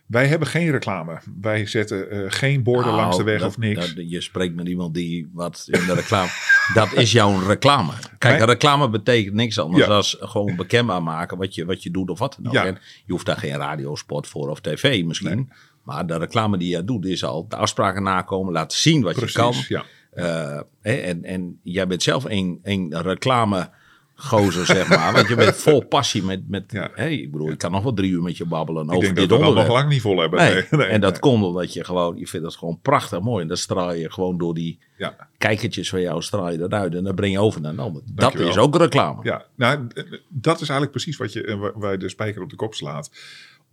wij hebben geen reclame. Wij zetten geen borden Nou, langs de weg dat- of niks. dat- je spreekt met iemand die wat in de reclame. dat is jouw reclame. Kijk, Mijn- reclame betekent niks anders Ja. dan gewoon bekendbaar maken wat je, wat je doet of wat dan ook. Ja. Je hoeft daar geen radiospot voor of tv misschien. Maar de reclame die je doet is al de afspraken nakomen, laten zien wat je kan. Ja. Eh, en, en jij bent zelf een, een reclame gozer, zeg maar. Want je bent vol passie met... met Ja. hè, ik bedoel, ik kan nog wel drie uur met je babbelen Ik over denk dit dat onderwerp. nog lang niet vol hebben. Nee, Nee, nee, en dat komt omdat je gewoon, je vindt dat gewoon prachtig mooi. En dat straal je gewoon door die Ja. kijkertjes van jou, straal je dat uit. En dan breng je over naar een ander. Dat is ook reclame. Ja, nou, dat is eigenlijk precies wat je, eh, waar- waar je de spijker op de kop slaat.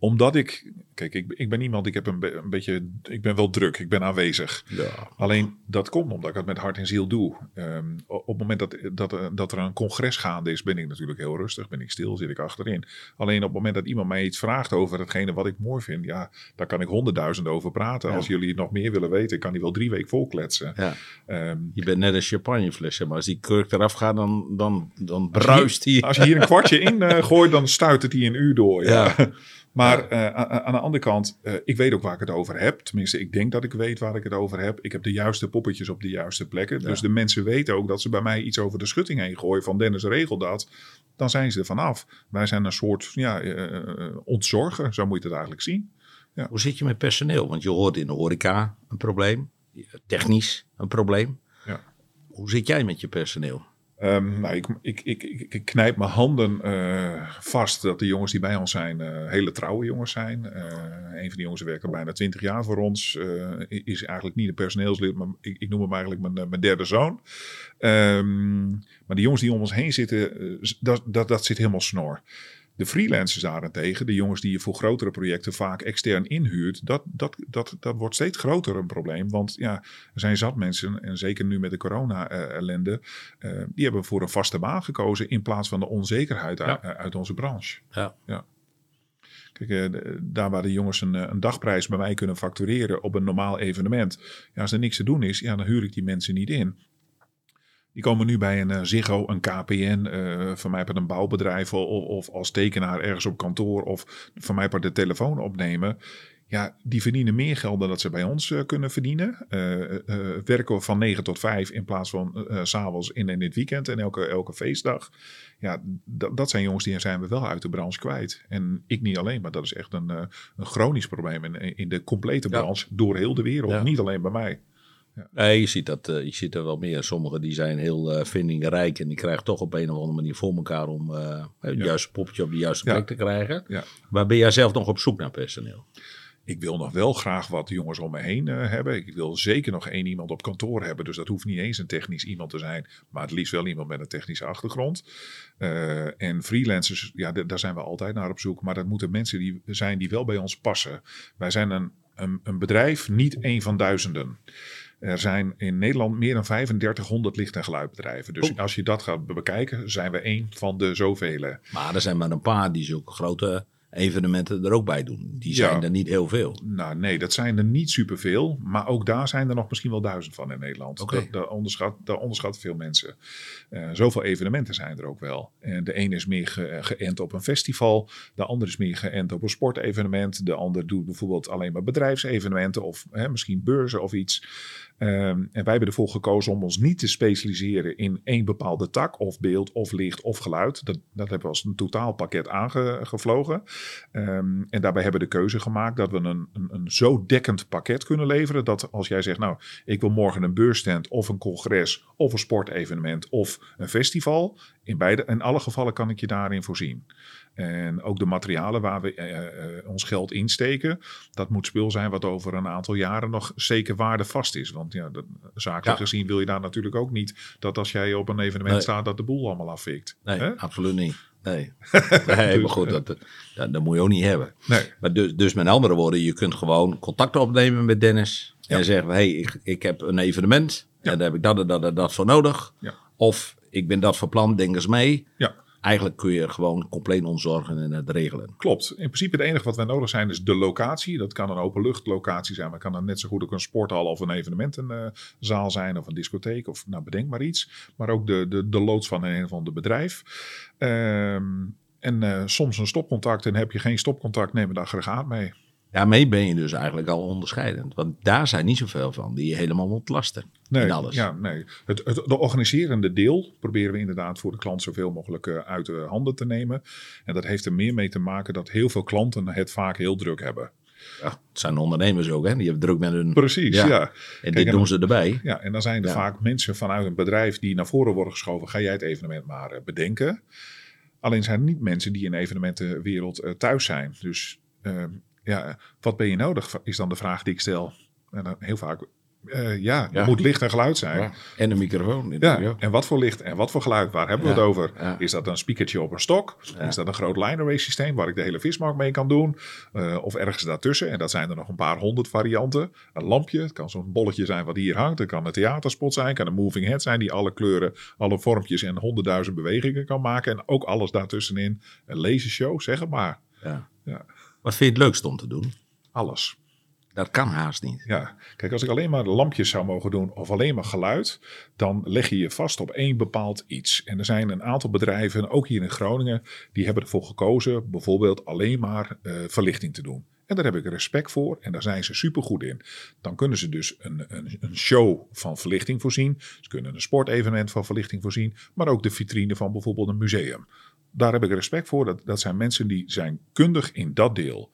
Omdat ik, kijk, ik, ik ben iemand, ik heb een, be- een beetje, ik ben wel druk, ik ben aanwezig. Ja. Alleen dat komt omdat ik het met hart en ziel doe. Ehm, op het moment dat, dat, er- dat er een congres gaande is, ben ik natuurlijk heel rustig, ben ik stil, zit ik achterin. Alleen op het moment dat iemand mij iets vraagt over hetgene wat ik mooi vind, ja, daar kan ik honderdduizend over praten. Ja. Als jullie nog meer willen weten, kan die wel drie weken vol kletsen. Ja. Ehm, Je bent net een champagnefles, zeg maar. Als die kurk eraf gaat, dan, dan, dan bruist die. Als je hier een kwartje in eh, gooit, dan stuit het die een uur door. Ja. Ja. Maar eh, aan de andere kant, eh, ik weet ook waar ik het over heb. Tenminste, ik denk dat ik weet waar ik het over heb. Ik heb de juiste poppetjes op de juiste plekken. Dus de mensen weten ook dat ze bij mij iets over de schutting heen gooien. Van Dennis, regel dat. Dan zijn ze er vanaf. Wij zijn een soort ja, eh, ontzorger, zo moet je het eigenlijk zien. Hoe zit je met personeel? Want je hoort in de horeca een probleem. Technisch een probleem. Ja. Hoe zit jij met je personeel? Ehm, nou, ik, ik, ik, ik, knijp mijn handen eh, vast dat de jongens die bij ons zijn eh, hele trouwe jongens zijn. Eh, een van die jongens werkt al bijna 20 jaar voor ons. is eigenlijk niet een personeelslid, maar ik, noem hem eigenlijk mijn, mijn derde zoon. Ehm, maar de jongens die om ons heen zitten, dat, dat, dat zit helemaal snor. De freelancers daarentegen, de jongens die je voor grotere projecten vaak extern inhuurt, dat, dat, dat, dat wordt steeds groter een probleem. Want ja, er zijn zat mensen, en zeker nu met de corona-ellende, eh, die hebben voor een vaste baan gekozen in plaats van de onzekerheid uit, uit onze branche. Ja. Kijk, eh, daar waar de jongens een, eh, een dagprijs bij mij kunnen factureren op een normaal evenement. Ja, als er niks te doen is, ja, dan huur ik die mensen niet in. Die komen nu bij een eh, Ziggo, een KPN, eh van mij per een bouwbedrijf of, of als tekenaar ergens op kantoor of van mij per de telefoon opnemen. Ja, die verdienen meer geld dan dat ze bij ons eh, kunnen verdienen. Werken van 9 tot 5 in plaats van s'avonds in, in het weekend en elke, elke feestdag. Ja, dat, zijn jongens die zijn we wel uit de branche kwijt. En ik niet alleen, maar dat is echt een, een chronisch probleem in, in de complete Ja. branche door heel de wereld. Ja. Niet alleen bij mij. Nee, je ziet, dat, eh, je ziet er wel meer. Sommigen die zijn heel eh vindingrijk en die krijgen toch op een of andere manier voor elkaar om eh, het Ja. juiste poppetje op de juiste Ja. plek te krijgen. Ja. Maar ben jij zelf nog op zoek naar personeel? Ik wil nog wel graag wat jongens om me heen hebben. Ik wil zeker nog één iemand op kantoor hebben. Dus dat hoeft niet eens een technisch iemand te zijn. Maar het liefst wel iemand met een technische achtergrond. En freelancers, ja, daar zijn we altijd naar op zoek. Maar dat moeten mensen die zijn die wel bij ons passen. Wij zijn een, een, een bedrijf, niet één van duizenden. Er zijn in Nederland meer dan 3500 licht- en geluidbedrijven. Dus Oh. als je dat gaat bekijken, zijn we één van de zoveel. Maar er zijn maar een paar die zulke grote evenementen er ook bij doen. Die zijn Ja. er niet heel veel. Nou, nee, dat zijn er niet superveel. Maar ook daar zijn er nog misschien wel duizend van in Nederland. Oké. Dat, dat, onderschat, dat onderschat veel mensen. Eh, zoveel evenementen zijn er ook wel. En de ene is meer ge- geënt op een festival. De andere is meer geënt op een sportevenement. De ander doet bijvoorbeeld alleen maar bedrijfsevenementen. Of hè, misschien beurzen of iets. Ehm, en wij hebben ervoor gekozen om ons niet te specialiseren in één bepaalde tak. Of beeld, of licht, of geluid. Dat, dat hebben we als een totaalpakket aangevlogen. Ehm, en daarbij hebben we de keuze gemaakt dat we een, een, een zo dekkend pakket kunnen leveren. Dat als jij zegt, nou, ik wil morgen een beursstand of een congres of een sportevenement of een festival. In, beide, in alle gevallen kan ik je daarin voorzien. En ook de materialen waar we eh, eh, ons geld insteken, dat moet spul zijn wat over een aantal jaren nog zeker waardevast is. Want ja, zakelijk Ja. gezien wil je daar natuurlijk ook niet dat als jij op een evenement Nee. staat, dat de boel allemaal afvikt. Nee, absoluut niet. Nee, nee maar goed, dat, dat, dat moet je ook niet hebben. Nee. Maar dus, dus met andere woorden, je kunt gewoon contact opnemen met Dennis. Ja. En zeggen, hey, ik, ik heb een evenement. Ja. En daar heb ik dat en dat en dat voor nodig. Ja. Of ik ben dat van plan, denk eens mee. Ja. eigenlijk kun je gewoon compleet ontzorgen en het regelen. Klopt. In principe het enige wat wij nodig zijn is de locatie. Dat kan een openluchtlocatie zijn, maar kan dan net zo goed ook een sporthal of een evenementenzaal zijn of een discotheek of nou bedenk maar iets. Maar ook de, de, de loods van een of ander bedrijf. Ehm, en eh, soms een stopcontact en heb je geen stopcontact, neem een aggregaat mee. Daarmee ben je dus eigenlijk al onderscheidend. Want daar zijn niet zoveel van die je helemaal ontlasten. Nee, in alles. Ja, nee. Het, het, de organiserende deel proberen we inderdaad voor de klant zoveel mogelijk eh, uit de handen te nemen. En dat heeft er meer mee te maken dat heel veel klanten het vaak heel druk hebben. Ja, het zijn ondernemers ook, hè? Die hebben druk met hun... Precies, ja. En Kijk, dit en- doen ze erbij. Ja, en dan zijn er Ja. vaak mensen vanuit een bedrijf die naar voren worden geschoven. Ga jij het evenement maar eh, bedenken. Alleen zijn er niet mensen die in evenementenwereld eh, thuis zijn. Dus eh, ja, wat ben je nodig? Is dan de vraag die ik stel. En dan heel vaak, eh, ja, er Ja. moet licht en geluid zijn. Ja. En een microfoon. Ja, Ja. en wat voor licht en wat voor geluid? Waar hebben we het over? Is dat een speakertje op een stok? Is dat een groot line array systeem waar ik de hele vismarkt mee kan doen? Eh, of ergens daartussen, en dat zijn er nog een paar honderd varianten. Een lampje, het kan zo'n bolletje zijn wat hier hangt. Het kan een theaterspot zijn, het kan een moving head zijn die alle kleuren, alle vormpjes en honderdduizend bewegingen kan maken. En ook alles daartussenin. Een lasershow, zeg het maar. Ja. Ja. Wat vind je het leukst om te doen? Alles. Dat kan haast niet. Ja, kijk, als ik alleen maar lampjes zou mogen doen of alleen maar geluid, dan leg je je vast op één bepaald iets. En er zijn een aantal bedrijven, ook hier in Groningen, die hebben ervoor gekozen bijvoorbeeld alleen maar eh, verlichting te doen. En daar heb ik respect voor en daar zijn ze supergoed in. Dan kunnen ze dus een, een, een show van verlichting voorzien. Ze kunnen een sportevenement van verlichting voorzien, maar ook de vitrine van bijvoorbeeld een museum. Daar heb ik respect voor. Dat, dat zijn mensen die zijn kundig in dat deel.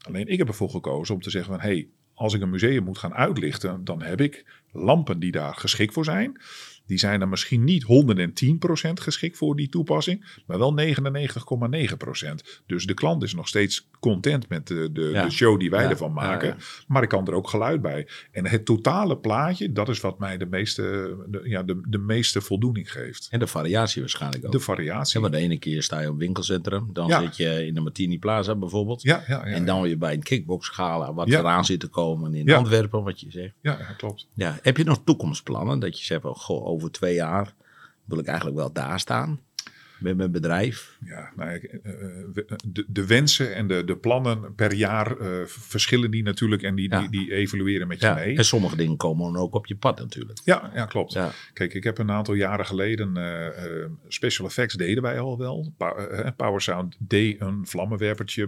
Alleen ik heb ervoor gekozen om te zeggen van... hey, als ik een museum moet gaan uitlichten... dan heb ik lampen die daar geschikt voor zijn. Die zijn er misschien niet 110% geschikt voor die toepassing... maar wel 99,9%. Dus de klant is nog steeds content met de, de, Ja. de show die wij Ja, ervan maken. ja, Maar ik kan er ook geluid bij. En het totale plaatje, dat is wat mij de meeste, de, ja, de, de meeste voldoening geeft. En de variatie waarschijnlijk ook. De variatie. Ja, maar de ene keer sta je op winkelcentrum. Dan zit je in de Martini Plaza bijvoorbeeld. Ja, en dan weer bij een kickboxgala. Wat Ja. eraan zit te komen in. Antwerpen, wat je zegt. ja, klopt. Ja. Heb je nog toekomstplannen? Dat je zegt, van, goh, over twee jaar wil ik eigenlijk wel daar staan. Met mijn bedrijf. Ja, nou, eh, eh, de, de wensen en de, de plannen per jaar eh, verschillen die natuurlijk en die, Ja. die, die evalueren met je Ja. mee. En sommige dingen komen dan ook op je pad natuurlijk. Ja, ja, klopt. Ja. Kijk, ik heb een aantal jaren geleden special effects deden wij al wel. Pa- eh, Power Sound deed een vlammenwerpertje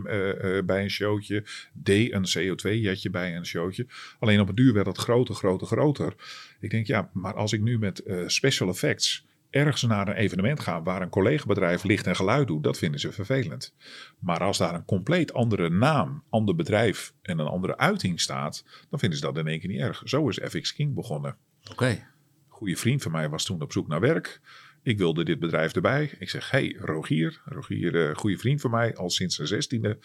bij een showtje, deed een CO2-jetje bij een showtje. Alleen op een duur werd dat groter, groter, groter. Ik denk, ja, maar als ik nu met special effects ergens naar een evenement ga waar een collega-bedrijf licht en geluid doet, dat vinden ze vervelend. Maar als daar een compleet andere naam, ander bedrijf en een andere uiting staat, dan vinden ze dat in één keer niet erg. Zo is FX King begonnen Oké. goede vriend van mij was toen op zoek naar werk. Ik wilde dit bedrijf erbij. Ik zeg, hey Rogier, Rogier, eh goede vriend van mij, al sinds zijn zestiende.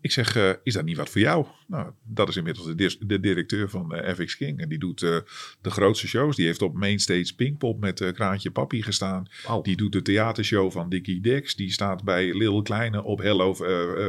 Ik zeg, eh, is dat niet wat voor jou? Nou, dat is inmiddels de, dis- de directeur van eh, FX King. En die doet eh, de grootste shows. Die heeft op Mainstage Pinkpop met eh, Kraantje Papi gestaan. Die doet de theatershow van Dickie Dex. Die staat bij Lil Kleine op Hello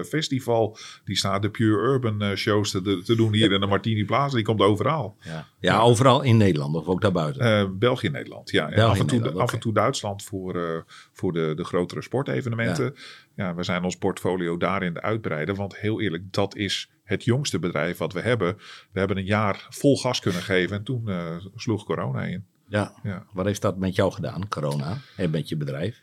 Festival. Die staat de Pure Urban shows te, te doen hier in de Martini Plaza. Die komt overal. Ja. ja, overal in Nederland of ook daarbuiten. België en Nederland, ja. En België af, en toe, Nederland, af en toe Duitsland voor, voor de, de grotere sportevenementen. Ja. we zijn ons portfolio daarin te uitbreiden. Want heel eerlijk, dat is het jongste bedrijf wat we hebben. We hebben een jaar vol gas kunnen geven en toen eh, sloeg corona in. ja. Ja. Wat heeft dat met jou gedaan, corona? En met je bedrijf?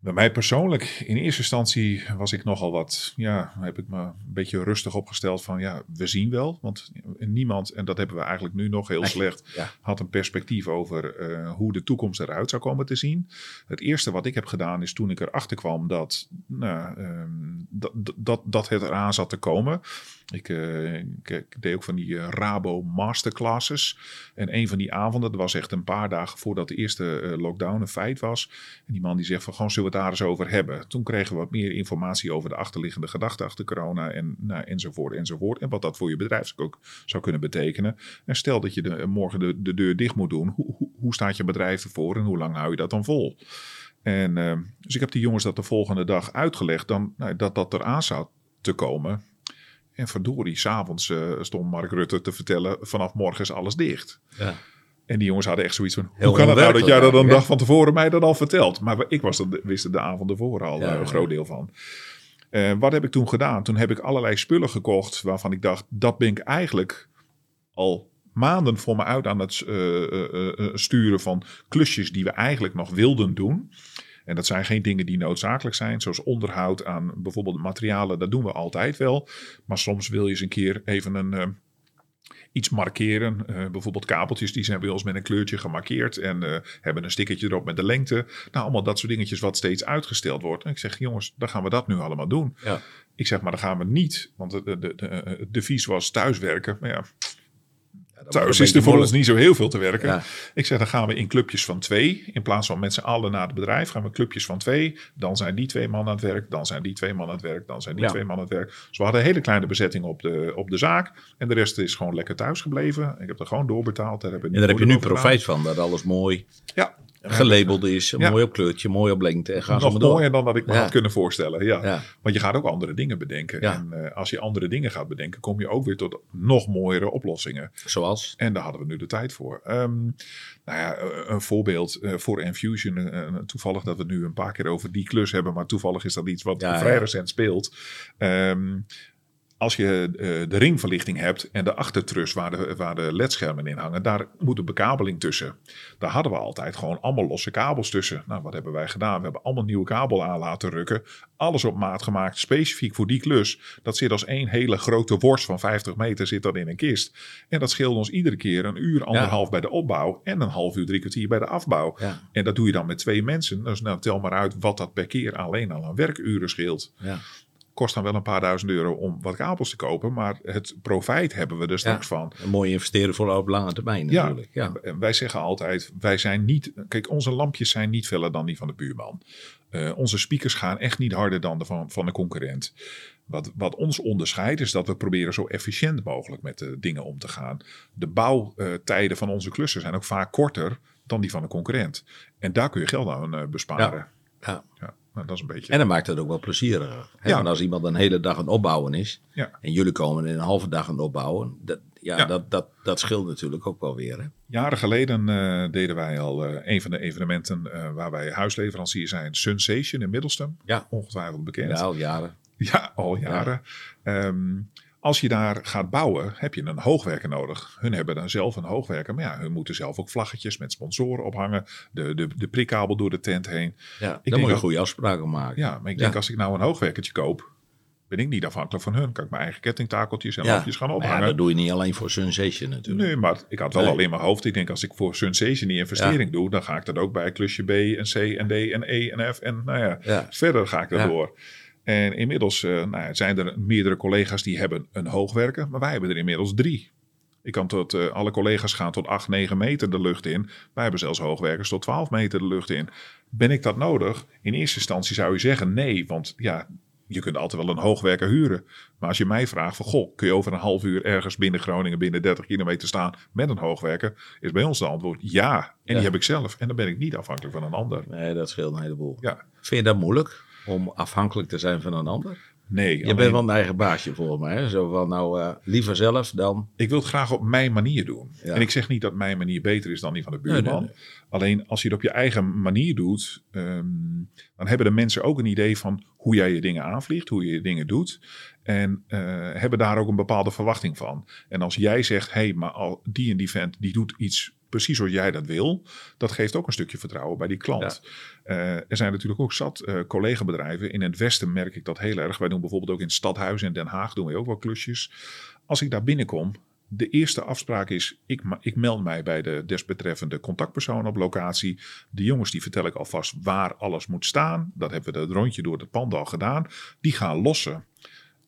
Bij mij persoonlijk, in eerste instantie was ik nogal wat, ja, heb ik me een beetje rustig opgesteld van, ja, we zien wel. Want niemand, en dat hebben we eigenlijk nu nog heel slecht, Ja. had een perspectief over eh, hoe de toekomst eruit zou komen te zien. Het eerste wat ik heb gedaan is toen ik erachter kwam dat, nou, ehm, dat, dat, dat het eraan zat te komen. Ik, eh, ik, deed ook van die eh, Rabo masterclasses. En een van die avonden, dat was echt een paar dagen voordat de eerste eh, lockdown een feit was. En die man die zegt van, gewoon zullen we het daar eens over hebben. Toen kregen we wat meer informatie over de achterliggende gedachten achter corona en nou, enzovoort enzovoort. En wat dat voor je bedrijf ook zou kunnen betekenen. En stel dat je de, morgen de, de deur dicht moet doen. Hoe, hoe, hoe staat je bedrijf ervoor en hoe lang hou je dat dan vol? En dus ik heb die jongens dat de volgende dag uitgelegd. Dan, nou, dat dat eraan zou te komen. En verdorie, s'avonds uh, stond Mark Rutte te vertellen... vanaf morgen is alles dicht. Ja. En die jongens hadden echt zoiets van, Heel hoe kan het nou dat jij dat een dag van tevoren mij dat al vertelt? Maar ik was er, wist er de avond ervoor al Ja, eh, een groot deel van. Eh, wat heb ik toen gedaan? Toen heb ik allerlei spullen gekocht waarvan ik dacht, dat ben ik eigenlijk al maanden voor me uit aan het sturen van klusjes die we eigenlijk nog wilden doen. En dat zijn geen dingen die noodzakelijk zijn, zoals onderhoud aan bijvoorbeeld materialen. Dat doen we altijd wel. Maar soms wil je eens een keer even een, eh, iets markeren. Eh, bijvoorbeeld kabeltjes, die zijn bij ons met een kleurtje gemarkeerd. En eh, hebben een stickertje erop met de lengte. Nou, allemaal dat soort dingetjes wat steeds uitgesteld wordt. En ik zeg, jongens, dan gaan we dat nu allemaal doen. Ja. Ik zeg, maar dan gaan we niet. Want de, de, de, de devies was thuiswerken. Maar ja, thuis is er voor ons niet zo heel veel te werken. Ja. Ik zeg, dan gaan we in clubjes van twee. In plaats van met z'n allen naar het bedrijf, gaan we clubjes van twee. Dan zijn die twee man aan het werk. Dan zijn die twee man aan het werk. Dan zijn die Ja. twee man aan het werk. Dus we hadden een hele kleine bezetting op de, op de zaak. En de rest is gewoon lekker thuis gebleven. Ik heb er gewoon doorbetaald. Daar we En daar heb je nu profijt van, dat alles mooi. Ja. Gelabeld is. Ja. Mooi op kleurtje, mooi op lengte. En gaan ze Nog mooier dan dat ik me Ja. had kunnen voorstellen. Ja. Ja. Want je gaat ook andere dingen bedenken. En eh, als je andere dingen gaat bedenken, kom je ook weer tot nog mooiere oplossingen. Zoals? En daar hadden we nu de tijd voor. Ehm, nou ja, eh, een voorbeeld eh, voor Enfusion. eh, toevallig dat we het nu een paar keer over die klus hebben. Maar toevallig is dat iets wat vrij recent speelt. Ehm, als je eh, de ringverlichting hebt en de achtertrus waar de, waar de ledschermen in hangen, daar moet een bekabeling tussen. Daar hadden we altijd gewoon allemaal losse kabels tussen. Nou, wat hebben wij gedaan? We hebben allemaal nieuwe kabel aan laten rukken. Alles op maat gemaakt, specifiek voor die klus. Dat zit als één hele grote worst van 50 meter zit dat in een kist. En dat scheelde ons iedere keer een uur, anderhalf bij de opbouw en een half uur, drie kwartier bij de afbouw. Ja. En dat doe je dan met twee mensen. Dus nou, tel maar uit wat dat per keer alleen al aan werkuren scheelt Ja. Kost dan wel een paar duizend euro om wat kabels te kopen. Maar het profijt hebben we er straks van. Een mooie investeren voor op lange termijn Ja, natuurlijk. Ja. En wij zeggen altijd, wij zijn niet... Kijk, onze lampjes zijn niet feller dan die van de buurman. Eh, onze speakers gaan echt niet harder dan de van, van de concurrent. Wat, wat ons onderscheidt is dat we proberen zo efficiënt mogelijk met de dingen om te gaan. De bouwtijden van onze klussen zijn ook vaak korter dan die van de concurrent. En daar kun je geld aan eh, besparen. Ja. Ja. Nou, dat is een beetje... En dan maakt het ook wel plezieriger. Hè? Ja. Want als iemand een hele dag aan het opbouwen is. Ja. En jullie komen in een halve dag aan het opbouwen. Dat, ja, Ja. Dat, dat, dat scheelt natuurlijk ook wel weer. Hè? Jaren geleden eh, deden wij al eh, een van de evenementen eh, waar wij huisleverancier zijn, Sunsation in Middelstum. Ja. Ongetwijfeld bekend. Ja, al jaren. Ja, al jaren. Ehm, als je daar gaat bouwen, heb je een hoogwerker nodig. Hun hebben dan zelf een hoogwerker, maar ja, hun moeten zelf ook vlaggetjes met sponsoren ophangen. De, de, de prikkabel door de tent heen. Ja, dan denk moet je goede afspraken maken. Ja, maar ik Ja. denk als ik nou een hoogwerkertje koop, ben ik niet afhankelijk van hun. Kan ik mijn eigen kettingtakeltjes en lampjes gaan Maar ja, ophangen. dat doe je niet alleen voor Sensation natuurlijk. Nee, maar ik had wel Nee. al in mijn hoofd. Ik denk, als ik voor Sunsation die investering doe, dan ga ik dat ook bij klusje B en C en D en E en F. En nou ja, Ja. verder ga ik erdoor. En inmiddels eh, nou zijn er meerdere collega's die hebben een hoogwerker, maar wij hebben er inmiddels drie. Ik kan tot, eh, alle collega's gaan tot 8, 9 meter de lucht in. Wij hebben zelfs hoogwerkers tot 12 meter de lucht in. Ben ik dat nodig? In eerste instantie zou je zeggen nee, want ja, je kunt altijd wel een hoogwerker huren. Maar als je mij vraagt van, goh, kun je over een half uur ergens binnen Groningen, binnen 30 kilometer staan met een hoogwerker? Is bij ons de antwoord ja. En Ja. die heb ik zelf. En dan ben ik niet afhankelijk van een ander. Nee, dat scheelt een heleboel. Ja, Vind je dat moeilijk? Om afhankelijk te zijn van een ander? nee. Je alleen- bent wel een eigen baasje volgens mij. Hè? Zo van nou eh, liever zelf dan... Ik wil het graag op mijn manier doen. Ja. En ik zeg niet dat mijn manier beter is dan die van de Nee, buurman. nee, Alleen als je het op je eigen manier doet, ehm, dan hebben de mensen ook een idee van hoe jij je dingen aanvliegt, hoe je je dingen doet. En eh, hebben daar ook een bepaalde verwachting van. En als jij zegt, hé, hey, maar al die en die vent die doet iets precies zoals jij dat wil, dat geeft ook een stukje vertrouwen bij die klant. Eh, er zijn natuurlijk ook zat eh collega-bedrijven. In het westen merk ik dat heel erg. Wij doen bijvoorbeeld ook in het stadhuis in Den Haag doen we ook wel klusjes. Als ik daar binnenkom, de eerste afspraak is, ik, ik meld mij bij de desbetreffende contactpersoon op locatie. De jongens die vertel ik alvast waar alles moet staan. Dat hebben we het rondje door het pand al gedaan. Die gaan lossen.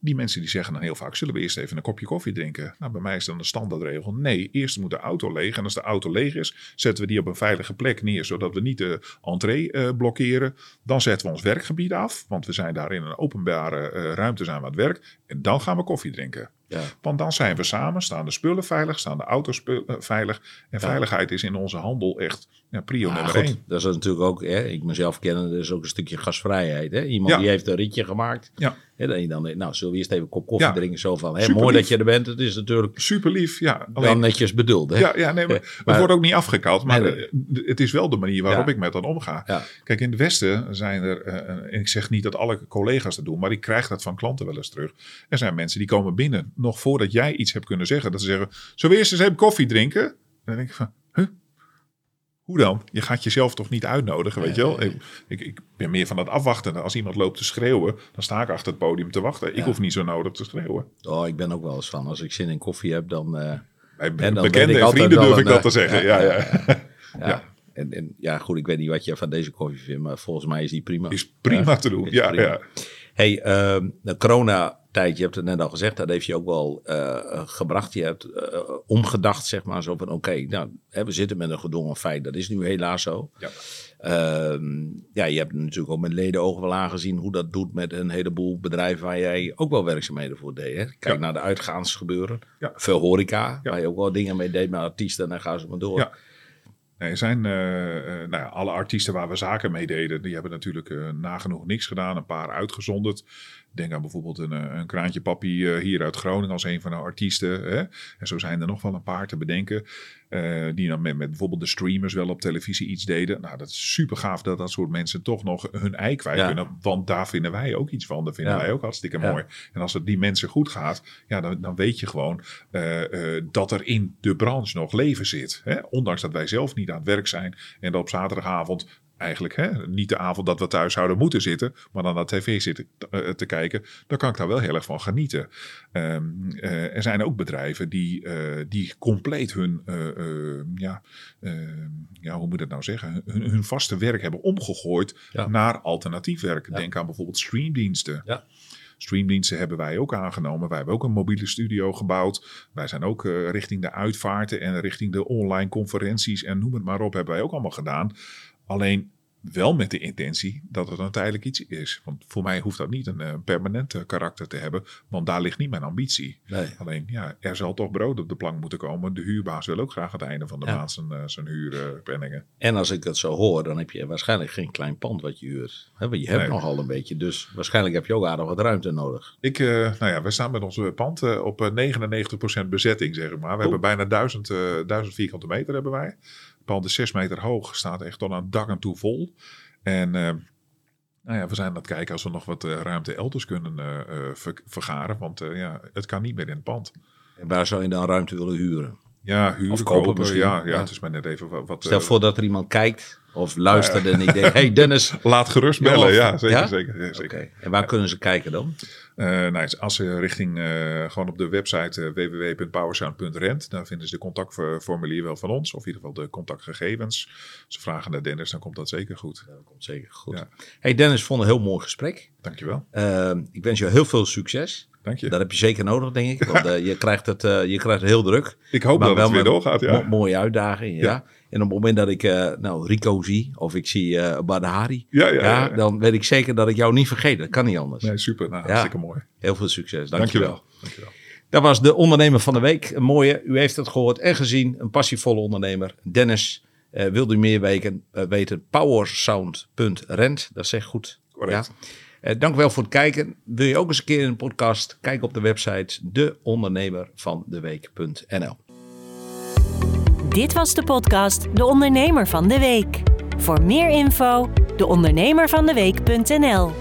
Die mensen die zeggen dan heel vaak, zullen we eerst even een kopje koffie drinken? Nou, bij mij is dan de standaardregel, nee, eerst moet de auto leeg. En als de auto leeg is, zetten we die op een veilige plek neer, zodat we niet de entree eh, blokkeren. Dan zetten we ons werkgebied af, want we zijn daar in een openbare eh, ruimte aan het werk. En dan gaan we koffie drinken. Ja. Want dan zijn we samen, staan de spullen veilig, staan de auto's eh, veilig. En Ja. veiligheid is in onze handel echt ja, prio nummer goed, één. dat is natuurlijk ook, hè, ik mezelf kennen, dat is ook een stukje gasvrijheid. Hè? Iemand Ja. die heeft een ritje gemaakt. Ja. Hè, dan, je dan, nou, zullen we eerst even een kop koffie Ja. drinken? Zo van, hè, Super mooi lief. dat je er bent. Het is natuurlijk Super lief, ja. wel Alleen, netjes bedoeld. Hè? ja, ja, nee, maar Eh, het wordt ook niet afgekaald. Maar Nee, nee. eh, het is wel de manier waarop ik met dan omga. Kijk, in het Westen zijn er, eh, en ik zeg niet dat alle collega's dat doen, maar ik krijg dat van klanten wel eens terug. Er zijn mensen die komen binnen, nog voordat jij iets hebt kunnen zeggen, dat ze zeggen, zullen we eerst eens even koffie drinken? Dan denk ik van? Hoe dan? Je gaat jezelf toch niet uitnodigen, weet je wel? Ik, ik, ik ben meer van dat afwachten. Als iemand loopt te schreeuwen, dan sta ik achter het podium te wachten. Ik hoef niet zo nodig te schreeuwen. Oh, ik ben ook wel eens van, als ik zin in koffie heb, dan... eh, Bij En dan weet bekende en vrienden durf ik dat te eh, zeggen. Ja, ja, ja. En, en ja, goed, ik weet niet wat je van deze koffie vindt, maar volgens mij is die prima. Is prima te doen. Ja, ja. Hey, ehm, de coronatijd, je hebt het net al gezegd, dat heeft je ook wel eh, eh, gebracht. Je hebt eh, omgedacht, zeg maar, zo van oké, nou, hè, we zitten met een gedwongen feit. Dat is nu helaas zo. Ja. Ehm, ja, je hebt natuurlijk ook met ledenogen wel aangezien hoe dat doet met een heleboel bedrijven waar jij ook wel werkzaamheden voor deed. Hè? Kijk Ja. naar de uitgaansgebeuren. Ja. Veel horeca, Ja. waar je ook wel dingen mee deed met artiesten en dan gaan ze maar door. Ja. Nee, er zijn nou ja, alle artiesten waar we zaken mee deden, die hebben natuurlijk nagenoeg niks gedaan, een paar uitgezonderd. Denk aan bijvoorbeeld een, eh, een kraantje papi eh, hier uit Groningen als een van de artiesten. Hè? En zo zijn er nog wel een paar te bedenken. eh, die dan met, met bijvoorbeeld de streamers wel op televisie iets deden. Nou, dat is super gaaf dat dat soort mensen toch nog hun ei kwijt Ja. kunnen. Want daar vinden wij ook iets van. Dat vinden Ja. wij ook hartstikke Ja. mooi. En als het die mensen goed gaat, ja, dan, dan weet je gewoon dat er in de branche nog leven zit. Hè? Ondanks dat wij zelf niet aan het werk zijn en dat op zaterdagavond eigenlijk hè, niet de avond dat we thuis zouden moeten zitten, maar dan naar tv zitten eh, te kijken, dan kan ik daar wel heel erg van genieten. Ehm, eh, er zijn ook bedrijven die, eh, die compleet hun, ja, eh, ja, hoe moet ik dat nou zeggen, hun, hun vaste werk hebben omgegooid Ja. naar alternatief werk. Ja. Denk aan bijvoorbeeld streamdiensten. Ja. Streamdiensten hebben wij ook aangenomen. Wij hebben ook een mobiele studio gebouwd. Wij zijn ook richting de uitvaarten en richting de online conferenties en noem het maar op, hebben wij ook allemaal gedaan. Alleen wel met de intentie dat het een tijdelijk iets is. Want voor mij hoeft dat niet een eh, permanent eh, karakter te hebben, want daar ligt niet mijn ambitie. Nee. Alleen, ja, er zal toch brood op de plank moeten komen. De huurbaas wil ook graag aan het einde van de Ja. maand zijn, eh, zijn huurpenningen. En als ik dat zo hoor, dan heb je waarschijnlijk geen klein pand wat je huurt. Want je hebt Nee. nogal een beetje, dus waarschijnlijk heb je ook aardig wat ruimte nodig. Ik, nou ja, we staan met ons pand eh, op eh, 99% bezetting, zeg maar. We hebben bijna 1000, eh 1000 vierkante meter hebben wij. Pand is 6 meter hoog, staat echt tot aan het dak en toe vol. En eh, nou ja, we zijn aan het kijken als we nog wat eh, ruimte elders kunnen eh, ver- vergaren. Want ja, het kan niet meer in het pand. En waar zou je dan ruimte willen huren? Ja, huren, Of kopen kopen. misschien. Ja, ja, Ja. het is maar net even wat... wat Stel eh, voor dat er iemand kijkt of luistert en die denkt, hey Dennis. Laat gerust bellen, of- ja, zeker. ja? zeker, ja, en waar kunnen ze kijken dan? Eh, nou, als ze richting eh, gewoon op de website www.powersound.rent, dan vinden ze de contactformulier wel van ons, of in ieder geval de contactgegevens. Ze vragen naar Dennis, dan komt dat zeker goed. Dat komt zeker goed. Hey Dennis, vond een heel mooi gesprek. Dankjewel. Ik wens je heel veel succes. Dank je. Dat heb je zeker nodig, denk ik. Want uh, je, krijgt het, uh, je krijgt het heel druk. Ik hoop maar dat wel het weer doorgaat, ja. mo- mooie uitdaging, ja. Ja. En op het moment dat ik uh, nou, Rico zie, of ik zie Badahari, Ja, ja, dan weet ik zeker dat ik jou niet vergeet. Dat kan niet anders. Nee, super. Nou, hartstikke mooi. Heel veel succes. Dankjewel. Dankjewel. Dankjewel. Dat was de ondernemer van de week. Een mooie, u heeft het gehoord en gezien. Een passievolle ondernemer. Dennis, wilt u meer weken, weten? Powersound.rent. Dat zegt goed. Correct. Ja. Uh, dank wel voor het kijken. Wil je ook eens een keer in een podcast? Kijk op de website deondernemervandeweek.nl Dit was de podcast De Ondernemer van de Week. Voor meer info, deondernemervandeweek.nl